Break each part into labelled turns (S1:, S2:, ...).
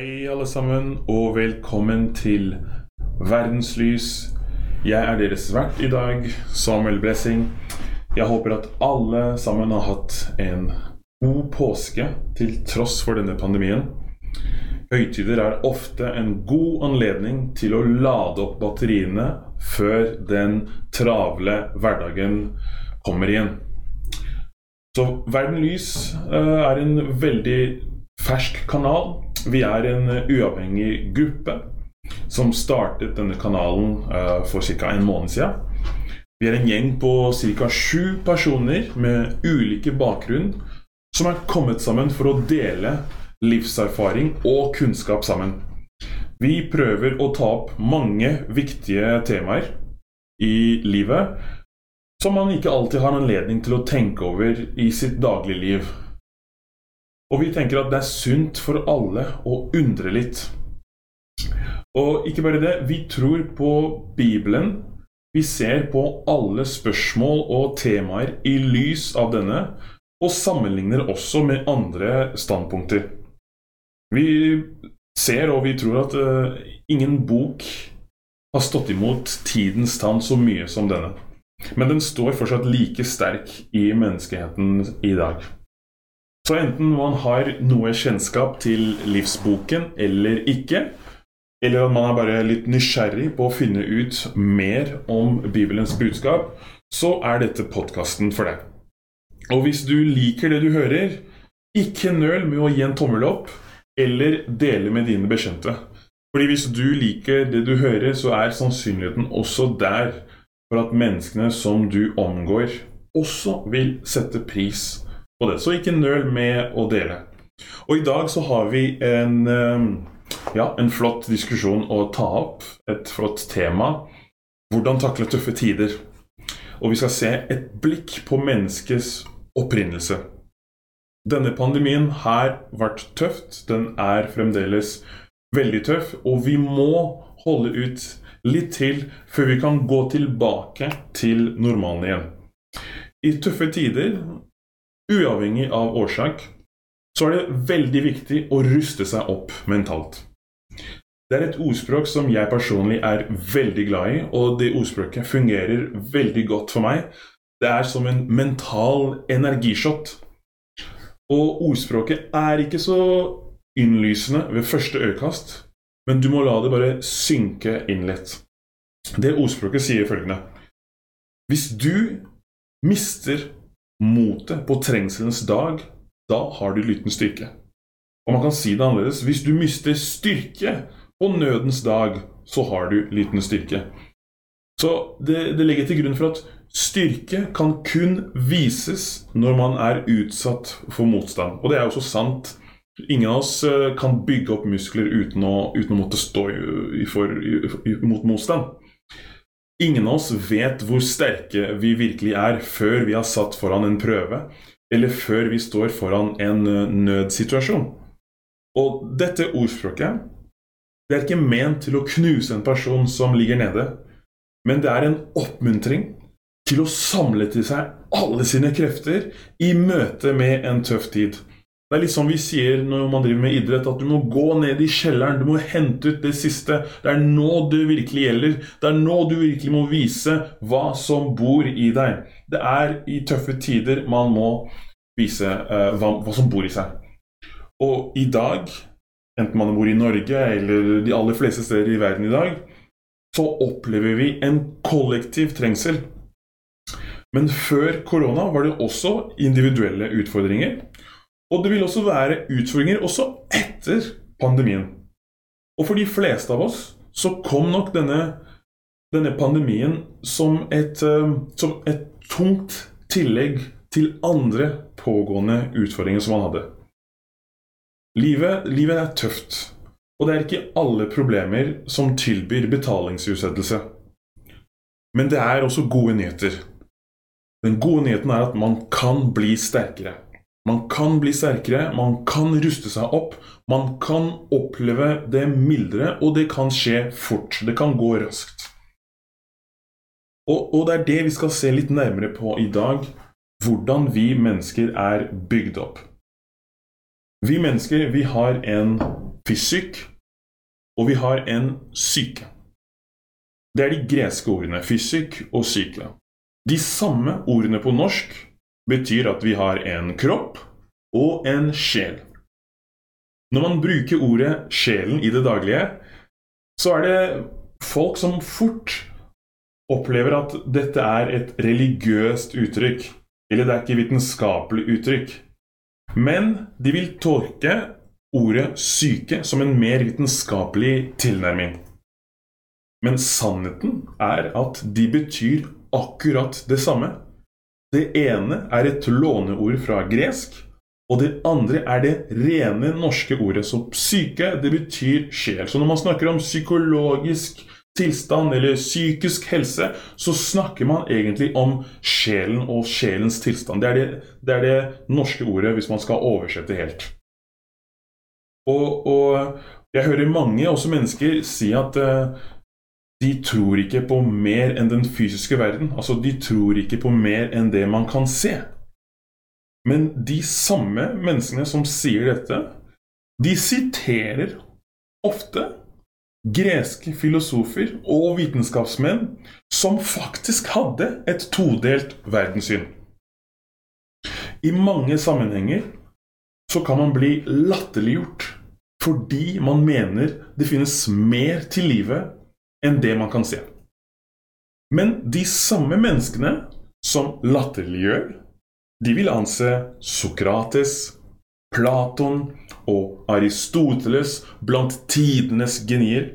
S1: Hei, alle sammen, og velkommen til Verdenslys. Jeg er deres vert i dag, Samuel Blessing. Jeg håper at alle sammen har hatt en god påske til tross for denne pandemien. Høytider er ofte en god anledning til å lade opp batteriene før den travle hverdagen kommer igjen. Så Verden Lys eh, er en veldig fersk kanal vi er en eh, uavhengig gruppe som startet denne kanalen uh, for ca. en måned siden. Vi er en gjeng på ca. sju personer med ulike bakgrunn som er kommet sammen for å dele livserfaring og kunnskap sammen. Vi prøver å ta opp mange viktige temaer i livet som man ikke alltid har anledning til å tenke over i sitt dagligliv. Og vi tenker at det er sunt for alle å undre litt. Og ikke bare det, vi tror på Bibelen. Vi ser på alle spørsmål og temaer i lys av denne, og sammenligner også med andre standpunkter. Vi ser og vi tror at uh, ingen bok har stått imot tidens tann så mye som denne. Men den står fortsatt like sterk i menneskeheten i dag. Så enten man har noe kjennskap til livsboken eller ikke, eller at man er bare litt nysgjerrig på å finne ut mer om Bibelens budskap, så er dette podkasten for deg. Og hvis du liker det du hører, ikke nøl med å gi en tommel opp eller dele med dine bekjente. Fordi hvis du liker det du hører, så er sannsynligheten også der for at menneskene som du omgår, også vil sette pris på det. Så ikke nøl med å dele. Og i dag så har vi en, ehm, ja, en flott diskusjon å ta opp. Et flott tema. Hvordan takle tøffe tider. Og vi skal se et blikk på menneskets opprinnelse. Denne pandemien har vært tøft. Den er fremdeles veldig tøff, og vi må holde ut litt til før vi kan gå tilbake til normalen igjen. I tøffe tider Uavhengig av årsak så er det veldig viktig å ruste seg opp mentalt. Det er et ordspråk som jeg personlig er veldig glad i, og det ordspråket fungerer veldig godt for meg. Det er som en mental energishot. Og ordspråket er ikke så innlysende ved første øyekast, men du må la det bare synke inn litt. Det ordspråket sier følgende Hvis du mister motet på trengselens dag, da har du liten styrke. Og man kan si det annerledes. Hvis du mister styrke på nødens dag, så har du liten styrke. Så det, det legger til grunn for at styrke kan kun vises når man er utsatt for motstand. Og det er jo så sant. Ingen av oss eh, kan bygge opp muskler uten å, uten å måtte stå i, for, i, mot motstand. Ingen av oss vet hvor sterke vi virkelig er før vi har satt foran en prøve, eller før vi står foran en eh, nødsituasjon. Og dette ordspråket det er ikke ment til å knuse en person som ligger nede, men det er en oppmuntring til å samle til seg alle sine krefter i møte med en tøff tid. Det er litt som vi sier når man driver med idrett, at du må gå ned i kjelleren. Du må hente ut det siste. Det er nå det virkelig gjelder. Det er nå du virkelig må vise hva som bor i deg. Det er i tøffe tider man må vise uh, hva, hva, som bor i seg. Og i dag, enten man bor i Norge eller de aller fleste steder i verden i dag, så opplever vi en kollektiv trengsel. Men før korona var det også individuelle utfordringer. Og det vil også være utfordringer også etter pandemien. Og for de fleste av oss så kom nok denne, denne pandemien som et, uh, som et tungt tillegg til andre pågående utfordringer som man hadde. Livet, livet er tøft, og det er ikke alle problemer som tilbyr betalingsutsettelse. Men det er også gode nyheter. Den gode nyheten er at man kan bli sterkere. Man kan bli sterkere, man kan ruste seg opp, man kan oppleve det mildere, og det kan skje fort. Det kan gå raskt. Og, og, det er det vi skal se litt nærmere på i dag. Hvordan vi mennesker er bygd opp. Vi mennesker vi har en fysikk, og vi har en syke. Det er de greske ordene fysikk og syke. De samme ordene på norsk betyr at vi har en kropp og en sjel. Når man bruker ordet sjelen i det daglige, så er det folk som fort opplever at dette er et religiøst uttrykk, eller det er ikke vitenskapelig uttrykk. Men de vil tolke ordet syke som en mer vitenskapelig tilnærming. Men sannheten er at de betyr akkurat det samme. Det ene er et låneord fra gresk, og det andre er det rene norske ordet. Så psyke, det betyr sjel. Så når man snakker om psykologisk tilstand eller psykisk helse, så snakker man egentlig om sjelen og sjelens tilstand. Det er det, det, er det norske ordet hvis man skal oversette helt. Og, og jeg hører mange, også mennesker, si at uh, de tror ikke på mer enn den fysiske verden. Altså, de tror ikke på mer enn det man kan se. Men de samme menneskene som sier dette, de siterer ofte greske filosofer og vitenskapsmenn som faktisk hadde et todelt verdenssyn. I mange sammenhenger så kan man bli latterliggjort fordi man mener det finnes mer til livet enn det man kan se. Men de samme menneskene som latterliggjør de vil anse Sokrates, Platon og Aristoteles blant tidenes genier.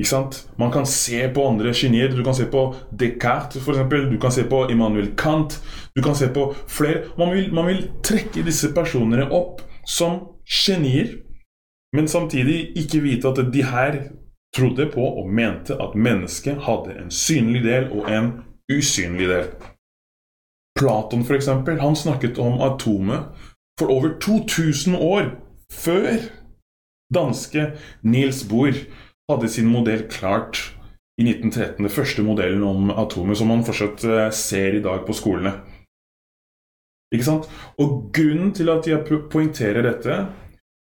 S1: Ikke sant? Man kan se på andre genier. Du kan se på Descartes, f.eks. Du kan se på Immanuel Kant. Du kan se på flere. Man vil, man vil trekke disse personene opp som genier, men samtidig ikke vite at de her trodde på og mente at mennesket hadde en synlig del og en usynlig del. Platon, for eksempel, han snakket om atomet for over 2000 år før danske Niels Bohr hadde sin modell klart i 1913. Den første modellen om atomet som man fortsatt eh, ser i dag på skolene. Ikke sant? Og grunnen til at jeg poengterer dette,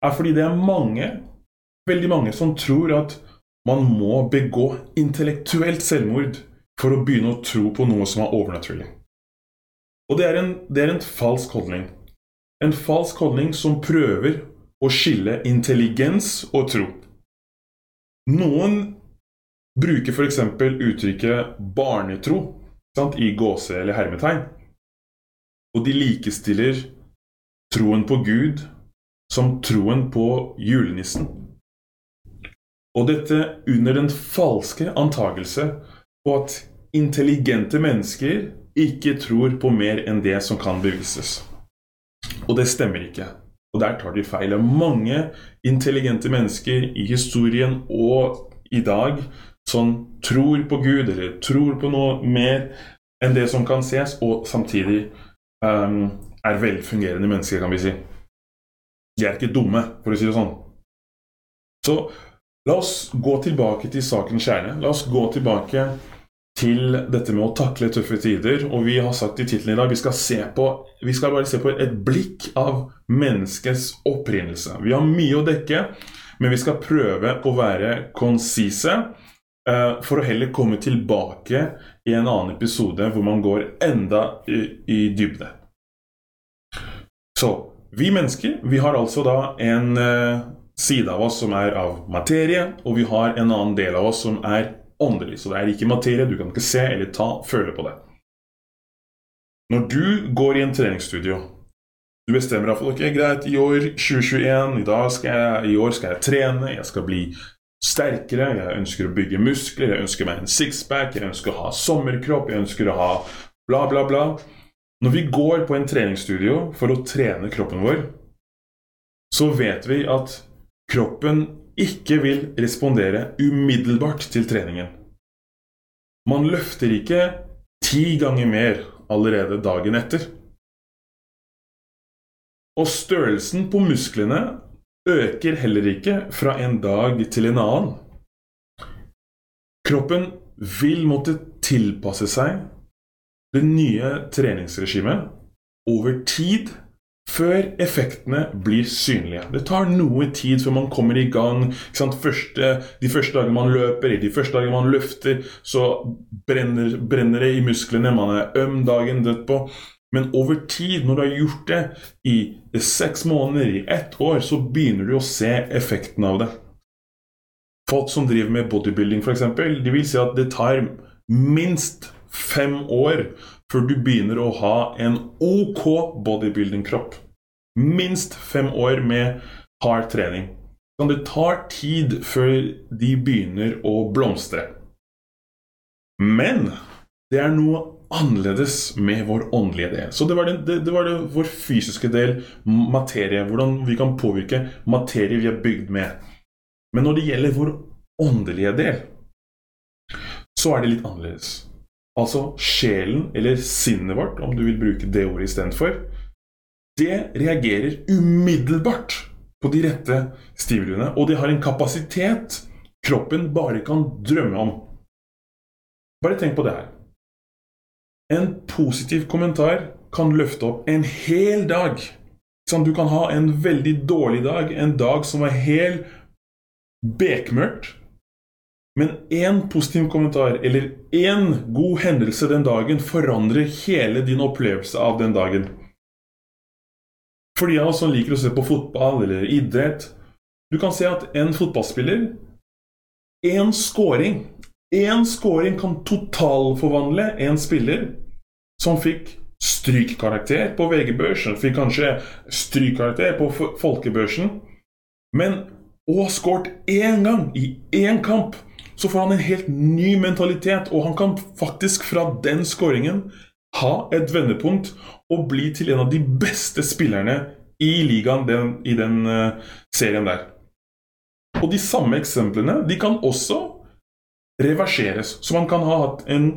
S1: er fordi det er mange, veldig mange, som tror at man må begå intellektuelt selvmord for å begynne å tro på noe som er overnaturlig. Og det er, en, det er en falsk holdning. En falsk holdning som prøver å skille intelligens og tro. Noen bruker f.eks. uttrykket 'barnetro' sant, i gåse- eller hermetegn. Og de likestiller troen på Gud som troen på julenissen. Og dette under den falske antagelse på at intelligente mennesker ikke tror på mer enn det som kan bevises. Og det stemmer ikke. Og der tar de feil. Mange intelligente mennesker i historien og i dag som tror på Gud, eller tror på noe mer enn det som kan ses, og samtidig um, er velfungerende mennesker, kan vi si. De er ikke dumme, for å si det sånn. Så la oss gå tilbake til sakens kjerne. La oss gå tilbake til dette med å takle tøffe tider. Og vi har sagt i tittelen i dag vi skal, på, vi skal bare se på et blikk av menneskets opprinnelse. Vi har mye å dekke, men vi skal prøve å være konsise. Uh, for å heller komme tilbake i en annen episode hvor man går enda i, dybde. Så vi mennesker vi har altså da en uh, side av oss som er av materie, og vi har en annen del av oss som er åndelig. Så det er ikke materie, du kan ikke se eller ta, føle på det. Når du går i en treningsstudio Du bestemmer deg for ok, greit, i år 2021, i, dag skal jeg, i år skal jeg trene, jeg skal bli sterkere, jeg ønsker å bygge muskler, jeg ønsker meg en sixpack, jeg ønsker å ha sommerkropp, jeg ønsker å ha bla, bla, bla. Når vi går på en treningsstudio for å trene kroppen vår, så vet vi at kroppen ikke vil respondere umiddelbart til treningen. Man løfter ikke ti ganger mer allerede dagen etter. Og størrelsen på musklene øker heller ikke fra en dag til en annen. Kroppen vil måtte tilpasse seg det nye treningsregimet over tid før effektene blir synlige. Det tar noe tid før man kommer i gang. Første, de første dagene man løper, de første dagene man løfter, så brenner, brenner det i musklene. Man er øm dagen dødt på. Men over tid, når du har gjort det i seks måneder, i ett år, så begynner du å se effekten av det. Folk som driver med bodybuilding, f.eks., de vil si at det tar minst fem år før du begynner å ha en OK bodybuilding-kropp. Minst fem år med hard trening. Men det tar tid før de begynner å blomstre. Men det er noe annerledes med vår åndelige del. Så det var, det, det, det var vår fysiske del, materie. Hvordan vi kan påvirke materie vi er bygd med. Men når det gjelder vår åndelige del, så er det litt annerledes. Altså sjelen, eller sinnet vårt, om du vil bruke det ordet istedenfor, det reagerer umiddelbart på de rette stimuliene. Og det har en kapasitet kroppen bare kan drømme om. Bare tenk på det her. En positiv kommentar kan løfte opp en hel dag. Du kan ha en veldig dårlig dag, en dag som er helt bekmørkt. Men én positiv kommentar eller én god hendelse den dagen forandrer hele din opplevelse av den dagen. For de av oss som liker å se på fotball eller idrett Du kan se at en fotballspiller Én scoring Én scoring kan totalforvandle en spiller som fikk strykkarakter på VG-børsen, fikk kanskje strykkarakter på folkebørsen, men å ha skåret én gang i én kamp så får han en helt ny mentalitet, og han kan faktisk fra den skåringen ha et vendepunkt og bli til en av de beste spillerne i ligaen den, i den uh, serien der. Og de samme eksemplene de kan også reverseres. Så man kan ha hatt en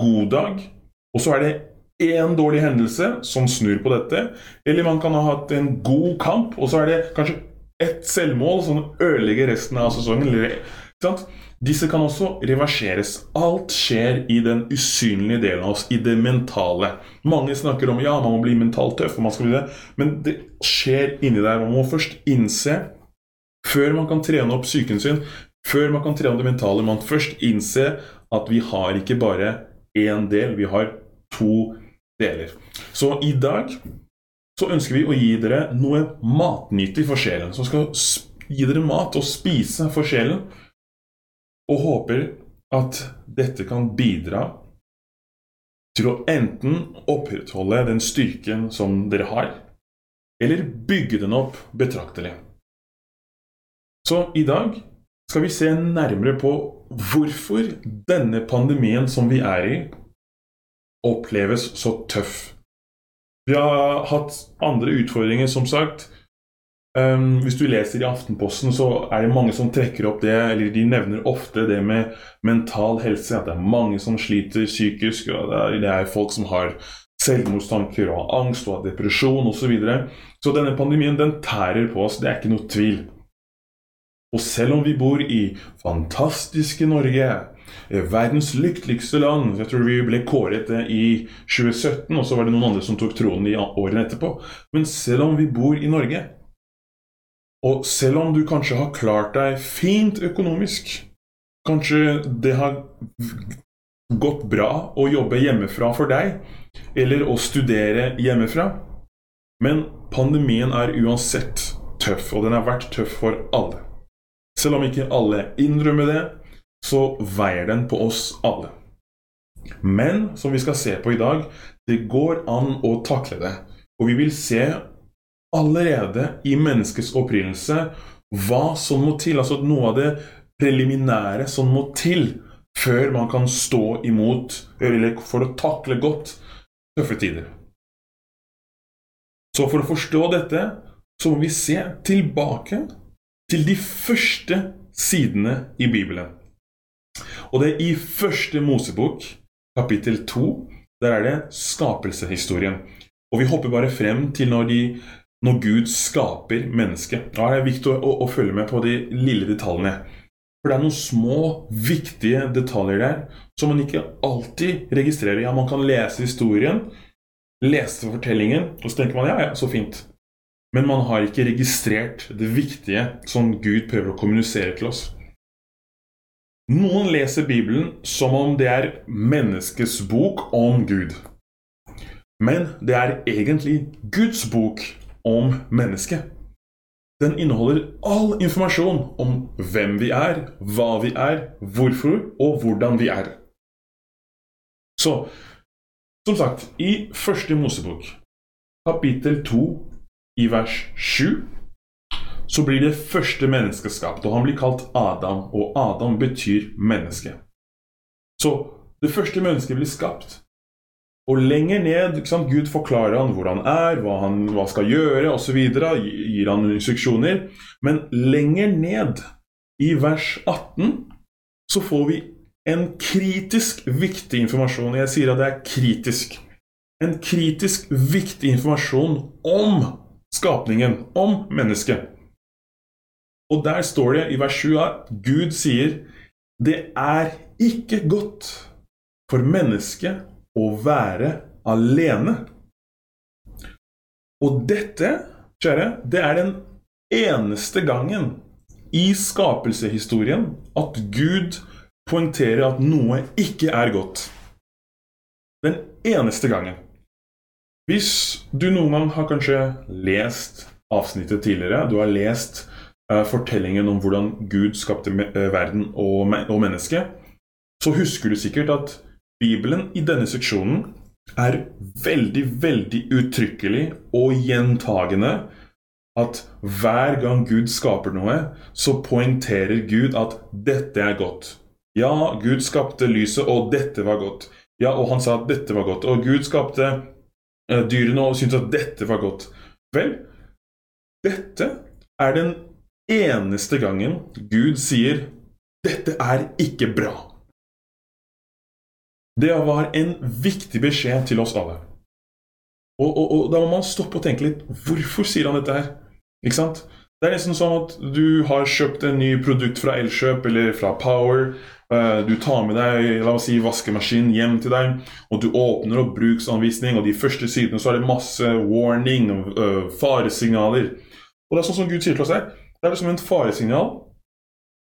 S1: god dag, og så er det én dårlig hendelse som snur på dette. Eller man kan ha hatt en god kamp, og så er det kanskje ett selvmål som ødelegger resten av sesongen. Eller, disse kan også reverseres. Alt skjer i den usynlige delen av oss, i det mentale. Mange snakker om ja, man må bli mentalt tøff, og man skal bli det, men det skjer inni der. Man må først innse, før man kan trene opp psyken sin, før man kan trene det mentale, man først innse at vi har ikke bare én del, vi har to deler. Så i dag så ønsker vi å gi dere noe matnyttig for sjelen, som skal gi dere mat å spise for sjelen og håper at dette kan bidra til å enten opprettholde den styrken som dere har, eller bygge den opp betraktelig. Så i dag skal vi se nærmere på hvorfor denne pandemien som vi er i, oppleves så tøff. Vi har hatt andre utfordringer, som sagt. Um, hvis du leser i Aftenposten, så er det mange som trekker opp det, eller de nevner ofte det med mental helse. At det er mange som sliter psykisk. og Det er, det er folk som har selvmordstanker og angst og depresjon osv. Så, videre. så denne pandemien den tærer på oss, det er ikke noe tvil. Og selv om vi bor i fantastiske Norge, eh, verdens lykkeligste land Jeg tror vi ble kåret det i 2017, og så var det noen andre som tok tronen i årene etterpå. Men selv om vi bor i Norge, og selv om du kanskje har klart deg fint økonomisk, kanskje det har gått bra å jobbe hjemmefra for deg, eller å studere hjemmefra, men pandemien er uansett tøff, og den har vært tøff for alle. Selv om ikke alle innrømmer det, så veier den på oss alle. Men som vi skal se på i dag, det går an å takle det. Og vi vil se allerede i menneskets opprinnelse hva som må til. Altså noe av det preliminære som må til før man kan stå imot, eller for å takle godt, tøffe tider. Så for å forstå dette, så må vi se tilbake til de første sidene i Bibelen. Og det er i første Mosebok, kapittel 2. Der er det skapelseshistorien. Og vi hopper bare frem til når de når Gud skaper mennesket. Da er det viktig å, å, å, følge med på de lille detaljene. For det er noen små, viktige detaljer der som man ikke alltid registrerer. Ja, Man kan lese historien, lese fortellingen, og så tenker man ja, ja, så fint. men man har ikke registrert det viktige som Gud prøver å kommunisere til oss. Noen leser Bibelen som om det er menneskets bok om Gud. Men det er egentlig Guds bok om mennesket. Den inneholder all informasjon om hvem vi er, hva vi er, hvorfor og hvordan vi er. Så som sagt, i første Mosebok, kapittel 2, i vers 7, så blir det første mennesket skapt, og han blir kalt Adam, og Adam betyr menneske. Så det første mennesket blir skapt. Og lenger ned sant, Gud forklarer han hvor han er, hva han hva skal gjøre osv. Gir han instruksjoner. Men lenger ned, i vers 18, så får vi en kritisk viktig informasjon. Jeg sier at det er kritisk. En kritisk viktig informasjon om skapningen, om mennesket. Og der står det i vers 7 at Gud sier det er ikke godt for mennesket å være alene. Og dette, kjære, det er den eneste gangen i skapelsehistorien at Gud poengterer at noe ikke er godt. Den eneste gangen. Hvis du noen gang har kanskje lest avsnittet tidligere, du har lest uh, fortellingen om hvordan Gud skapte uh, verden og, og mennesket, så husker du sikkert at Bibelen i denne seksjonen er veldig, veldig uttrykkelig og gjentagende at hver gang Gud skaper noe, så poengterer Gud at dette er godt. Ja, Gud skapte lyset, og dette var godt. Ja, og han sa at dette var godt. Og Gud skapte uh, dyrene og syntes at dette var godt. Vel, dette er den eneste gangen Gud sier 'dette er ikke bra'. Det var en viktig beskjed til oss alle. Og, og, og, da må man stoppe og tenke litt Hvorfor sier han dette her? Ikke sant? Det er nesten sånn at du har kjøpt en ny produkt fra Elkjøp eller fra Power. Uh, du tar med deg la oss si, vaskemaskin hjem til deg, og du åpner opp bruksanvisning, og de første sidene så er det masse warning, uh, faresignaler. Og det er sånn som Gud sier til oss her. Det er som en faresignal.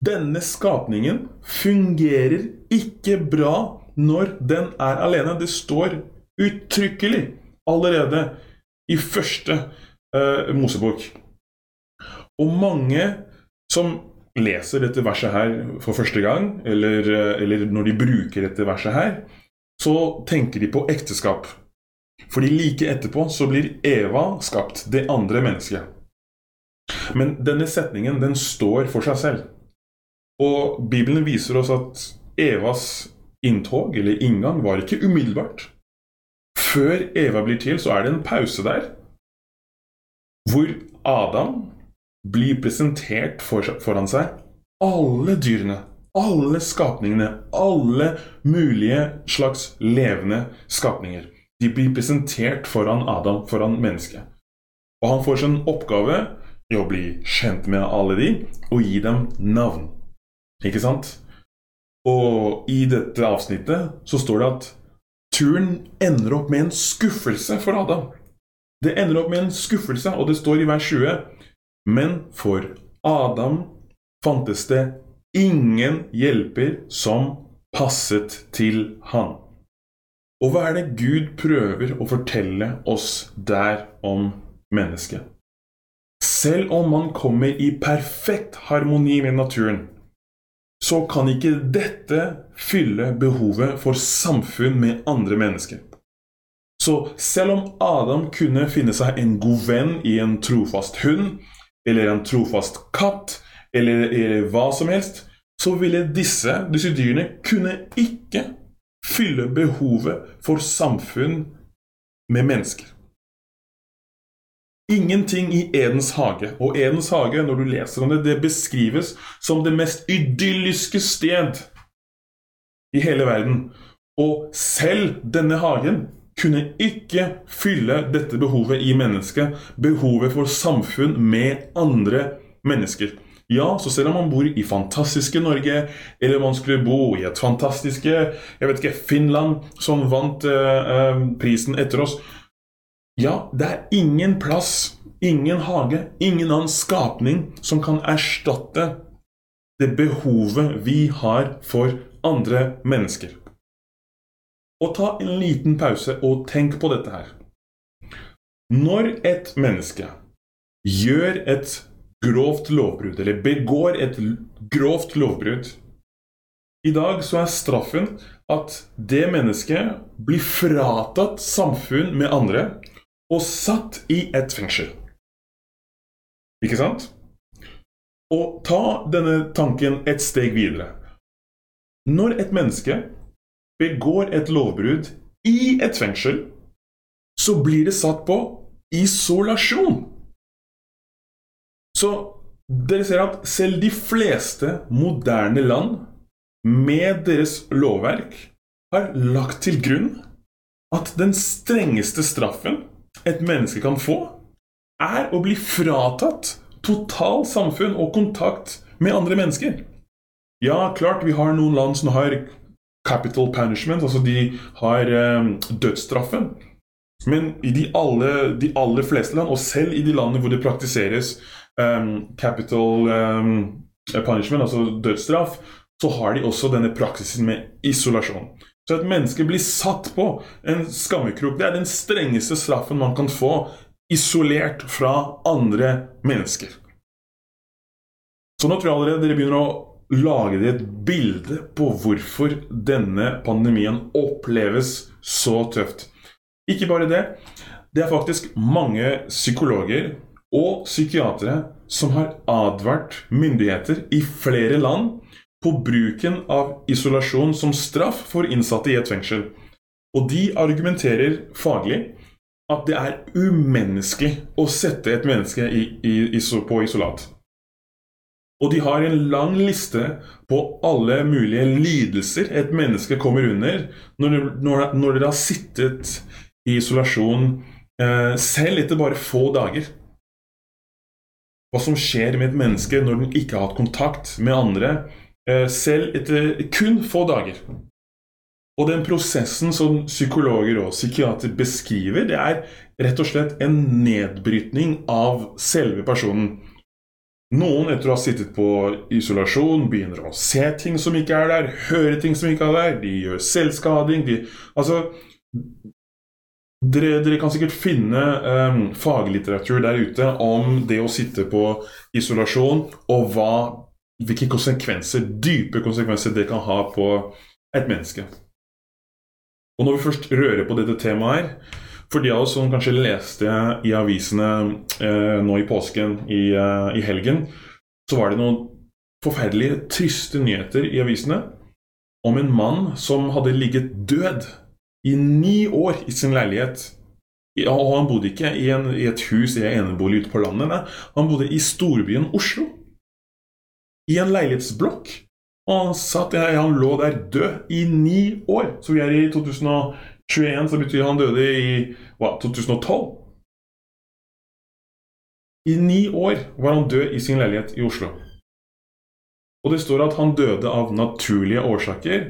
S1: Denne skapningen fungerer ikke bra når den er alene. Det står uttrykkelig allerede i første uh, Mosebok. Og mange som leser dette verset her for første gang, eller, eh, eller når de bruker dette verset her, så tenker de på ekteskap. Fordi like etterpå så blir Eva skapt, det andre mennesket. Men denne setningen den står for seg selv. Og Bibelen viser oss at Evas inntog, eller inngang, var ikke umiddelbart. Før Eva blir til, så er det en pause der. Hvor Adam blir presentert for, foran seg alle dyrene, alle skapningene, alle mulige slags levende skapninger. De blir presentert foran Adam, foran mennesket. Og han får sin oppgave i å bli kjent med alle de og gi dem navn. Ikke sant? Og i dette avsnittet så står det at turen ender opp med en skuffelse for Adam. Det ender opp med en skuffelse, og det står i vers 20 Men for Adam fantes det ingen hjelper som passet til han. Og hva er det Gud prøver å fortelle oss der om mennesket? Selv om man kommer i perfekt harmoni med naturen, så kan ikke dette fylle behovet for samfunn med andre mennesker. Så selv om Adam kunne finne seg en god venn i en trofast hund, eller en trofast katt, eller, eller hva som helst, så ville disse, disse dyrene kunne ikke fylle behovet for samfunn med mennesker. Ingenting i Edens hage. Og Edens hage, når du leser om det, det beskrives som det mest idylliske sted i hele verden. Og selv denne hagen kunne ikke fylle dette behovet i mennesket. Behovet for samfunn med andre mennesker. Ja, så selv om man bor i fantastiske Norge, eller man skulle bo i et fantastiske jeg vet ikke, Finland, som vant eh, eh prisen etter oss, Ja, det er ingen plass, ingen hage, ingen annen skapning som kan erstatte det behovet vi har for andre mennesker. Og ta en liten pause og tenk på dette her. Når et menneske gjør et grovt lovbrudd, eller begår et grovt lovbrudd I dag så er straffen at det mennesket blir fratatt samfunn med andre og satt i et fengsel. Ikke sant? Og ta denne tanken et steg videre. Når et menneske begår et lovbrudd i et fengsel, så blir det satt på isolasjon. Så dere ser at selv de fleste moderne land med deres lovverk har lagt til grunn at den strengeste straffen et menneske kan få, er å bli fratatt total samfunn og kontakt med andre mennesker. Ja, klart vi har noen land som har capital punishment, altså de har um, dødsstraffen. Men i de, alle, de aller fleste land, og selv i de landene hvor det praktiseres um, capital um, punishment, altså dødsstraff, så har de også denne praksisen med isolasjon. Så et menneske blir satt på en skammekrok. Det er den strengeste straffen man kan få, isolert fra andre mennesker. Så nå tror jeg allerede dere begynner å lage dere et bilde på hvorfor denne pandemien oppleves så tøft. Ikke bare det. Det er faktisk mange psykologer og psykiatere som har advart myndigheter i flere land på bruken av isolasjon som straff for innsatte i et fengsel. Og de argumenterer faglig at det er umenneskelig å sette et menneske i, i, på isolat. Og de har en lang liste på alle mulige lidelser et menneske kommer under når, når, når dere har sittet i isolasjon eh, selv etter bare få dager. Hva som skjer med et menneske når den ikke har hatt kontakt med andre selv etter kun få dager. Og den prosessen som psykologer og psykiater beskriver, det er rett og slett en nedbrytning av selve personen. Noen etter å ha sittet på isolasjon begynner å se ting som ikke er der, høre ting som ikke er der, de gjør selvskading de, Altså dere, dere, kan sikkert finne um, faglitteratur der ute om det å sitte på isolasjon, og hva hvilke konsekvenser, dype konsekvenser det kan ha på et menneske. Og når vi først rører på dette temaet her For de av oss som kanskje leste i avisene eh, nå i påsken, i, eh, i, helgen, så var det noen forferdelige, triste nyheter i avisene om en mann som hadde ligget død i ni år i sin leilighet. Og han bodde ikke i, en, i et hus i en enebolig ute på landet. Nei. Han bodde i storbyen Oslo i en leilighetsblokk. Og han satt, han lå der død i ni år. Så vi er i 2021, så betyr han døde i hva, 2012. I ni år var han død i sin leilighet i Oslo. Og det står at han døde av naturlige årsaker.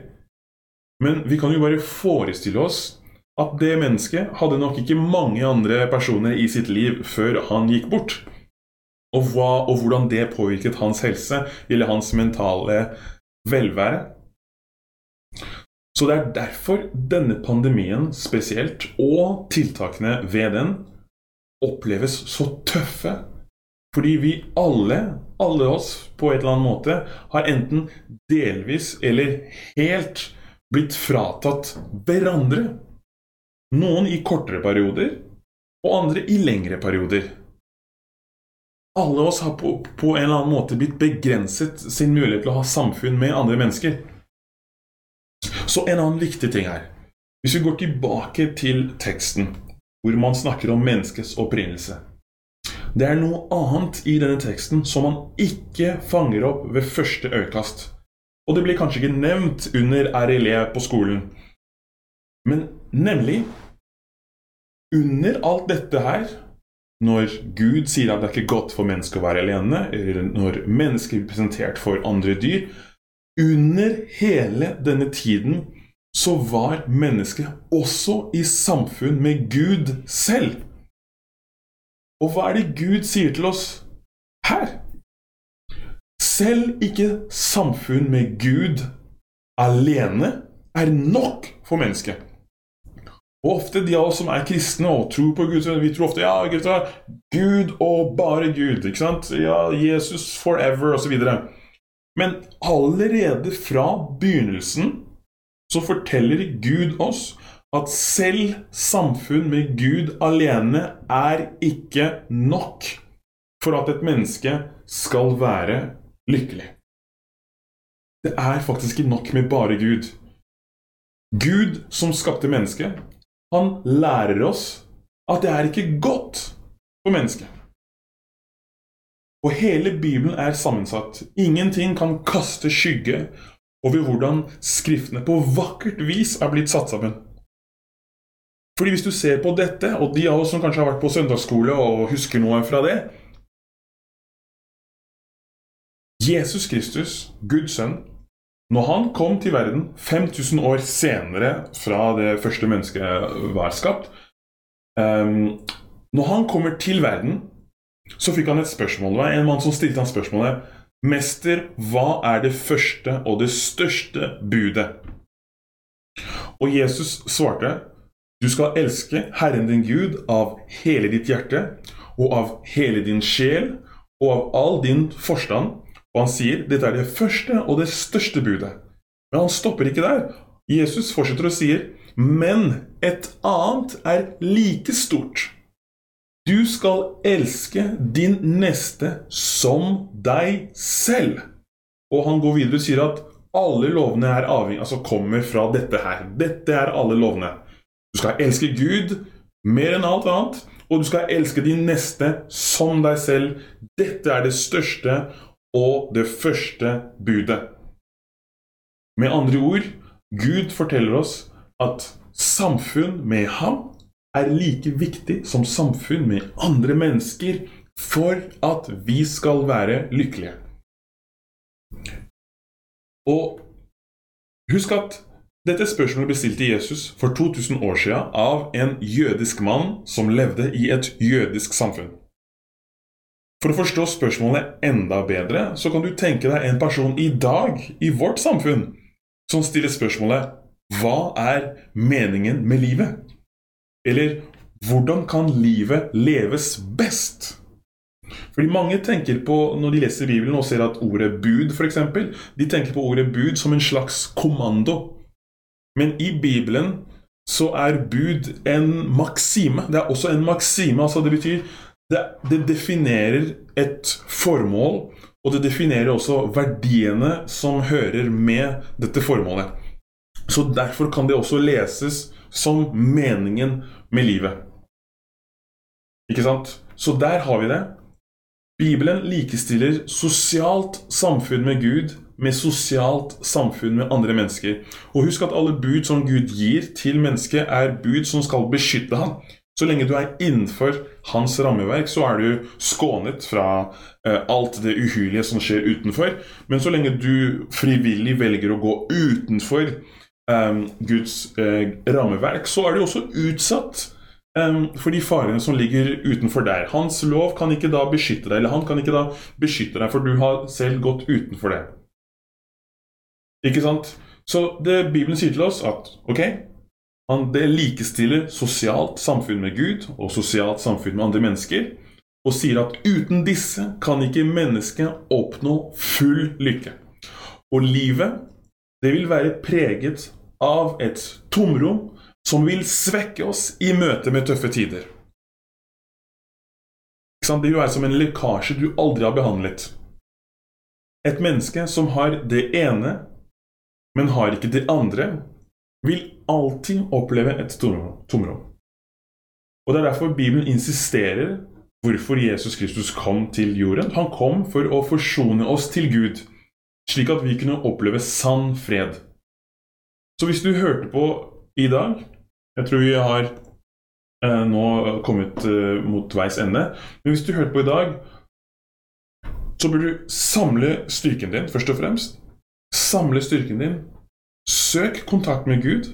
S1: Men vi kan jo bare forestille oss at det mennesket hadde nok ikke mange andre personer i sitt liv før han gikk bort og, hva, og hvordan det påvirket hans helse eller hans mentale velvære. Så det er derfor denne pandemien spesielt, og tiltakene ved den, oppleves så tøffe. Fordi vi alle, alle oss, på et eller annet måte, har enten delvis eller helt blitt fratatt hverandre. Noen i kortere perioder, og andre i lengre perioder alle oss har på, på, en eller annen måte blitt begrenset sin mulighet til å ha samfunn med andre mennesker. Så en annen viktig ting her Hvis vi går tilbake til teksten, hvor man snakker om menneskets opprinnelse Det er noe annet i denne teksten som man ikke fanger opp ved første øyekast. Og det blir kanskje ikke nevnt under RLE på skolen. Men nemlig Under alt dette her når Gud sier at det er ikke godt for mennesket å være alene, eller når mennesker blir presentert for andre dyr Under hele denne tiden så var mennesket også i samfunn med Gud selv. Og hva er det Gud sier til oss her? Selv ikke samfunn med Gud alene er nok for mennesket. Og ofte de av oss som er kristne og tror på Gud, vi tror ofte ja, Gud og bare Gud. ikke sant? Ja, Jesus forever, osv. Men allerede fra begynnelsen så forteller Gud oss at selv samfunn med Gud alene er ikke nok for at et menneske skal være lykkelig. Det er faktisk ikke nok med bare Gud. Gud som skapte mennesket, han lærer oss at det er ikke godt for mennesket. Og hele Bibelen er sammensatt. Ingenting kan kaste skygge over hvordan Skriftene på vakkert vis er blitt satt sammen. Fordi hvis du ser på dette, og de av oss som kanskje har vært på søndagsskole og husker noe fra det Jesus Kristus, Guds sønn, når han kom til verden 5000 år senere fra det første mennesket var skapt um, Når han kommer til verden, så fikk han et spørsmål. Det var en mann som stilte han spørsmålet Mester, hva er det første og det største budet? Og Jesus svarte du skal elske Herren din Gud av hele ditt hjerte og av hele din sjel og av all din forstand. Og han sier dette er det første og det største budet. Men han stopper ikke der. Jesus fortsetter og sier, men et annet er like stort. Du skal elske din neste som deg selv. Og han går videre og sier at alle lovene er avhengig, altså kommer fra dette her. Dette er alle lovene. Du skal elske Gud mer enn alt annet, og du skal elske din neste som deg selv. Dette er det største og det første budet. Med andre ord, Gud forteller oss at samfunn med ham er like viktig som samfunn med andre mennesker for at vi skal være lykkelige. Og husk at dette spørsmålet ble stilt til Jesus for 2000 år siden av en jødisk mann som levde i et jødisk samfunn. For å forstå spørsmålet enda bedre, så kan du tenke deg en person i dag, i vårt samfunn, som stiller spørsmålet Hva er meningen med livet? Eller hvordan kan livet leves best? Fordi Mange tenker på, når de leser Bibelen og ser at ordet bud, f.eks., de tenker på ordet bud som en slags kommando. Men i Bibelen så er bud en maksime. Det er også en maksime. altså Det betyr det, det definerer et formål, og det definerer også verdiene som hører med dette formålet. Så Derfor kan det også leses som meningen med livet. Ikke sant? Så der har vi det. Bibelen likestiller sosialt samfunn med Gud med sosialt samfunn med andre mennesker. Og husk at alle bud som Gud gir til mennesket, er bud som skal beskytte ham. Så lenge du er innenfor hans rammeverk, så er du skånet fra eh, alt det uhyrlige som skjer utenfor. Men så lenge du frivillig velger å gå utenfor eh, Guds eh, rammeverk, så er du også utsatt um, for de farene som ligger utenfor der. Hans lov kan ikke da beskytte deg, eller han kan ikke da beskytte deg, for du har selv gått utenfor det. Ikke sant? Så det Bibelen sier til oss, at ok, det likestiller sosialt samfunn med Gud og sosialt samfunn med andre mennesker, og sier at uten disse kan ikke mennesket oppnå full lykke. Og livet, det vil være preget av et tomrom som vil svekke oss i møte med tøffe tider. Det vil være som en lekkasje du aldri har behandlet. Et menneske som har det ene men har ikke det andre, vil alltid oppleve et tomrom. Og Det er derfor Bibelen insisterer hvorfor Jesus Kristus kom til jorden. Han kom for å forsone oss til Gud, slik at vi kunne oppleve sann fred. Så hvis du hørte på i dag Jeg tror vi har eh, nå kommet eh, mot veis ende. Men hvis du hørte på i dag, så bør du samle styrken din, først og fremst. Samle styrken din. Søk kontakt med Gud.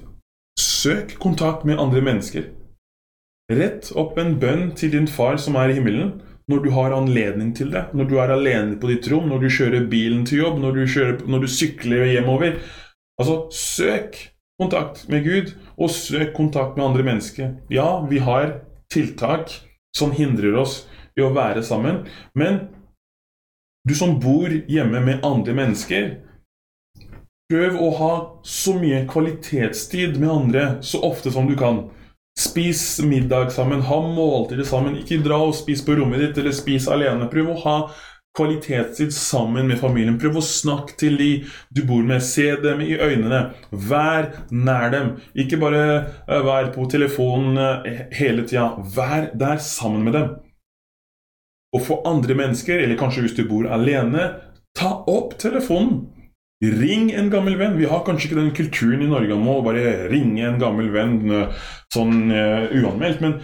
S1: Søk kontakt med andre mennesker. Rett opp en bønn til din far som er i himmelen, når du har anledning til det. Når du er alene på ditt rom, når du kjører bilen til jobb, når du, kjører, når du sykler hjemover. Altså, søk kontakt med Gud, og søk kontakt med andre mennesker. Ja, vi har tiltak som hindrer oss i å være sammen, men du som bor hjemme med andre mennesker, prøv å ha så mye kvalitetstid med andre så ofte som du kan. Spis middag sammen, ha måltider sammen. Ikke dra og spis på rommet ditt, eller spis alene. Prøv å ha kvalitetstid sammen med familien. Prøv å snakke til de du bor med. Se dem i øynene. Vær nær dem. Ikke bare uh, vær på telefonen uh, hele tida. Vær der sammen med dem. Og for andre mennesker, eller kanskje hvis du bor alene, ta opp telefonen. Ring en gammel venn. Vi har kanskje ikke den kulturen i Norge om å bare ringe en gammel venn eh, sånn uh, uanmeldt, men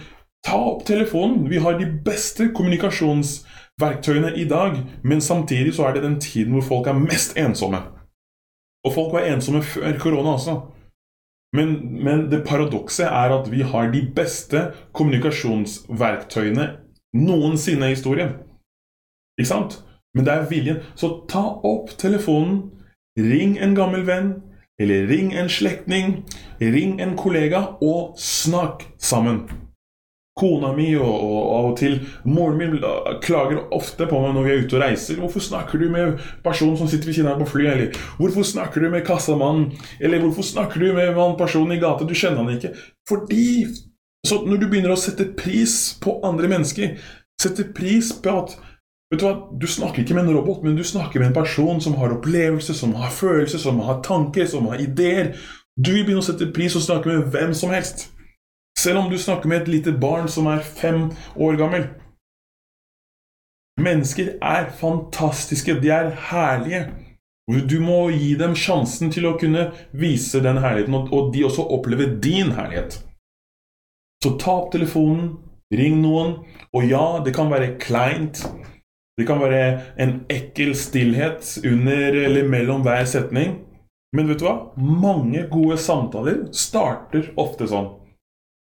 S1: ta opp telefonen. Vi har de beste kommunikasjonsverktøyene i dag, men samtidig så er det den tiden hvor folk er mest ensomme. Og folk var ensomme før korona også. Men, men det paradokset er at vi har de beste kommunikasjonsverktøyene noensinne i historien. Ikke sant? Men det er viljen. Så ta opp telefonen Ring en gammel venn, eller ring en slektning, ring en kollega, og snakk sammen. Kona mi og, og av og til moren min klager ofte på meg når vi er ute og reiser. 'Hvorfor snakker du med personen som sitter ved siden av på flyet?' Eller 'Hvorfor snakker du med kassamannen?' Eller 'Hvorfor snakker du med personen i gata? Du kjenner han ikke.' Fordi Så når du begynner å sette pris på andre mennesker, sette pris på at Vet Du hva? Du snakker ikke med en robot, men du snakker med en person som har opplevelser, som har følelser, som har tanker, som har ideer. Du vil begynne å sette pris og snakke med hvem som helst. Selv om du snakker med et lite barn som er fem år gammel. Mennesker er fantastiske. De er herlige. Du må gi dem sjansen til å kunne vise den herligheten, og de også opplever din herlighet. Så ta opp telefonen, ring noen, og ja, det kan være kleint. Det kan være en ekkel stillhet under eller mellom hver setning. Men vet du hva? Mange gode samtaler starter ofte sånn.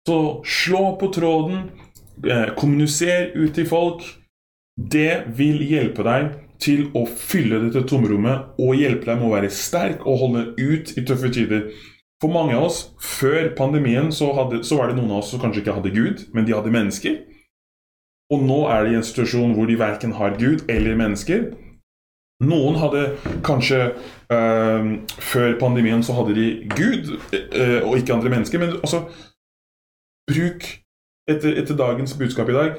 S1: Så slå på tråden, eh, kommuniser ut til folk. Det vil hjelpe deg til å fylle dette tomrommet og hjelpe deg med å være sterk og holde ut i tøffe tider. For mange av oss, før pandemien, så, hadde, så var det noen av oss som kanskje ikke hadde Gud, men de hadde mennesker. Og nå er de i en situasjon hvor de verken har Gud eller mennesker. Noen hadde kanskje øh, Før pandemien så hadde de Gud øh, og ikke andre mennesker. Men altså Bruk etter, etter, dagens budskap i dag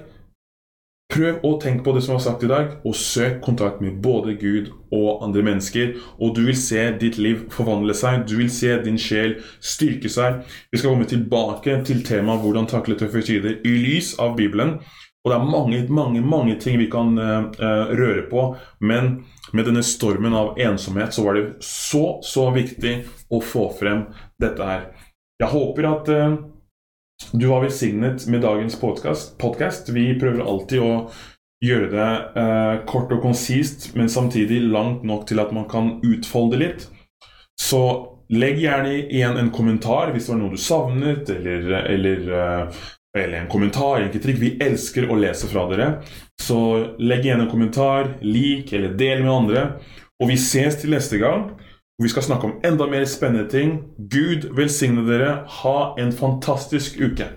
S1: Prøv å tenke på det som var sagt i dag, og søk kontakt med både Gud og andre mennesker. Og du vil se ditt liv forvandle seg. Du vil se din sjel styrke seg. Vi skal komme tilbake til temaet 'Hvordan takle tøffe tider' i lys av Bibelen. Og det er mange, mange, mange ting vi kan uh, røre på. Men med denne stormen av ensomhet så var det så, så viktig å få frem dette her. Jeg håper at uh, du var velsignet med dagens podkast. Vi prøver alltid å gjøre det uh, kort og konsist, men samtidig langt nok til at man kan utfolde litt. Så legg gjerne igjen en kommentar hvis det var noe du savnet, eller, eller eller en kommentar, en kritikk. Vi elsker å lese fra dere. Så legg igjen en kommentar, lik eller del med andre. Og vi ses til neste gang. Og vi skal snakke om enda mer spennende ting. Gud velsigne dere. Ha en fantastisk uke.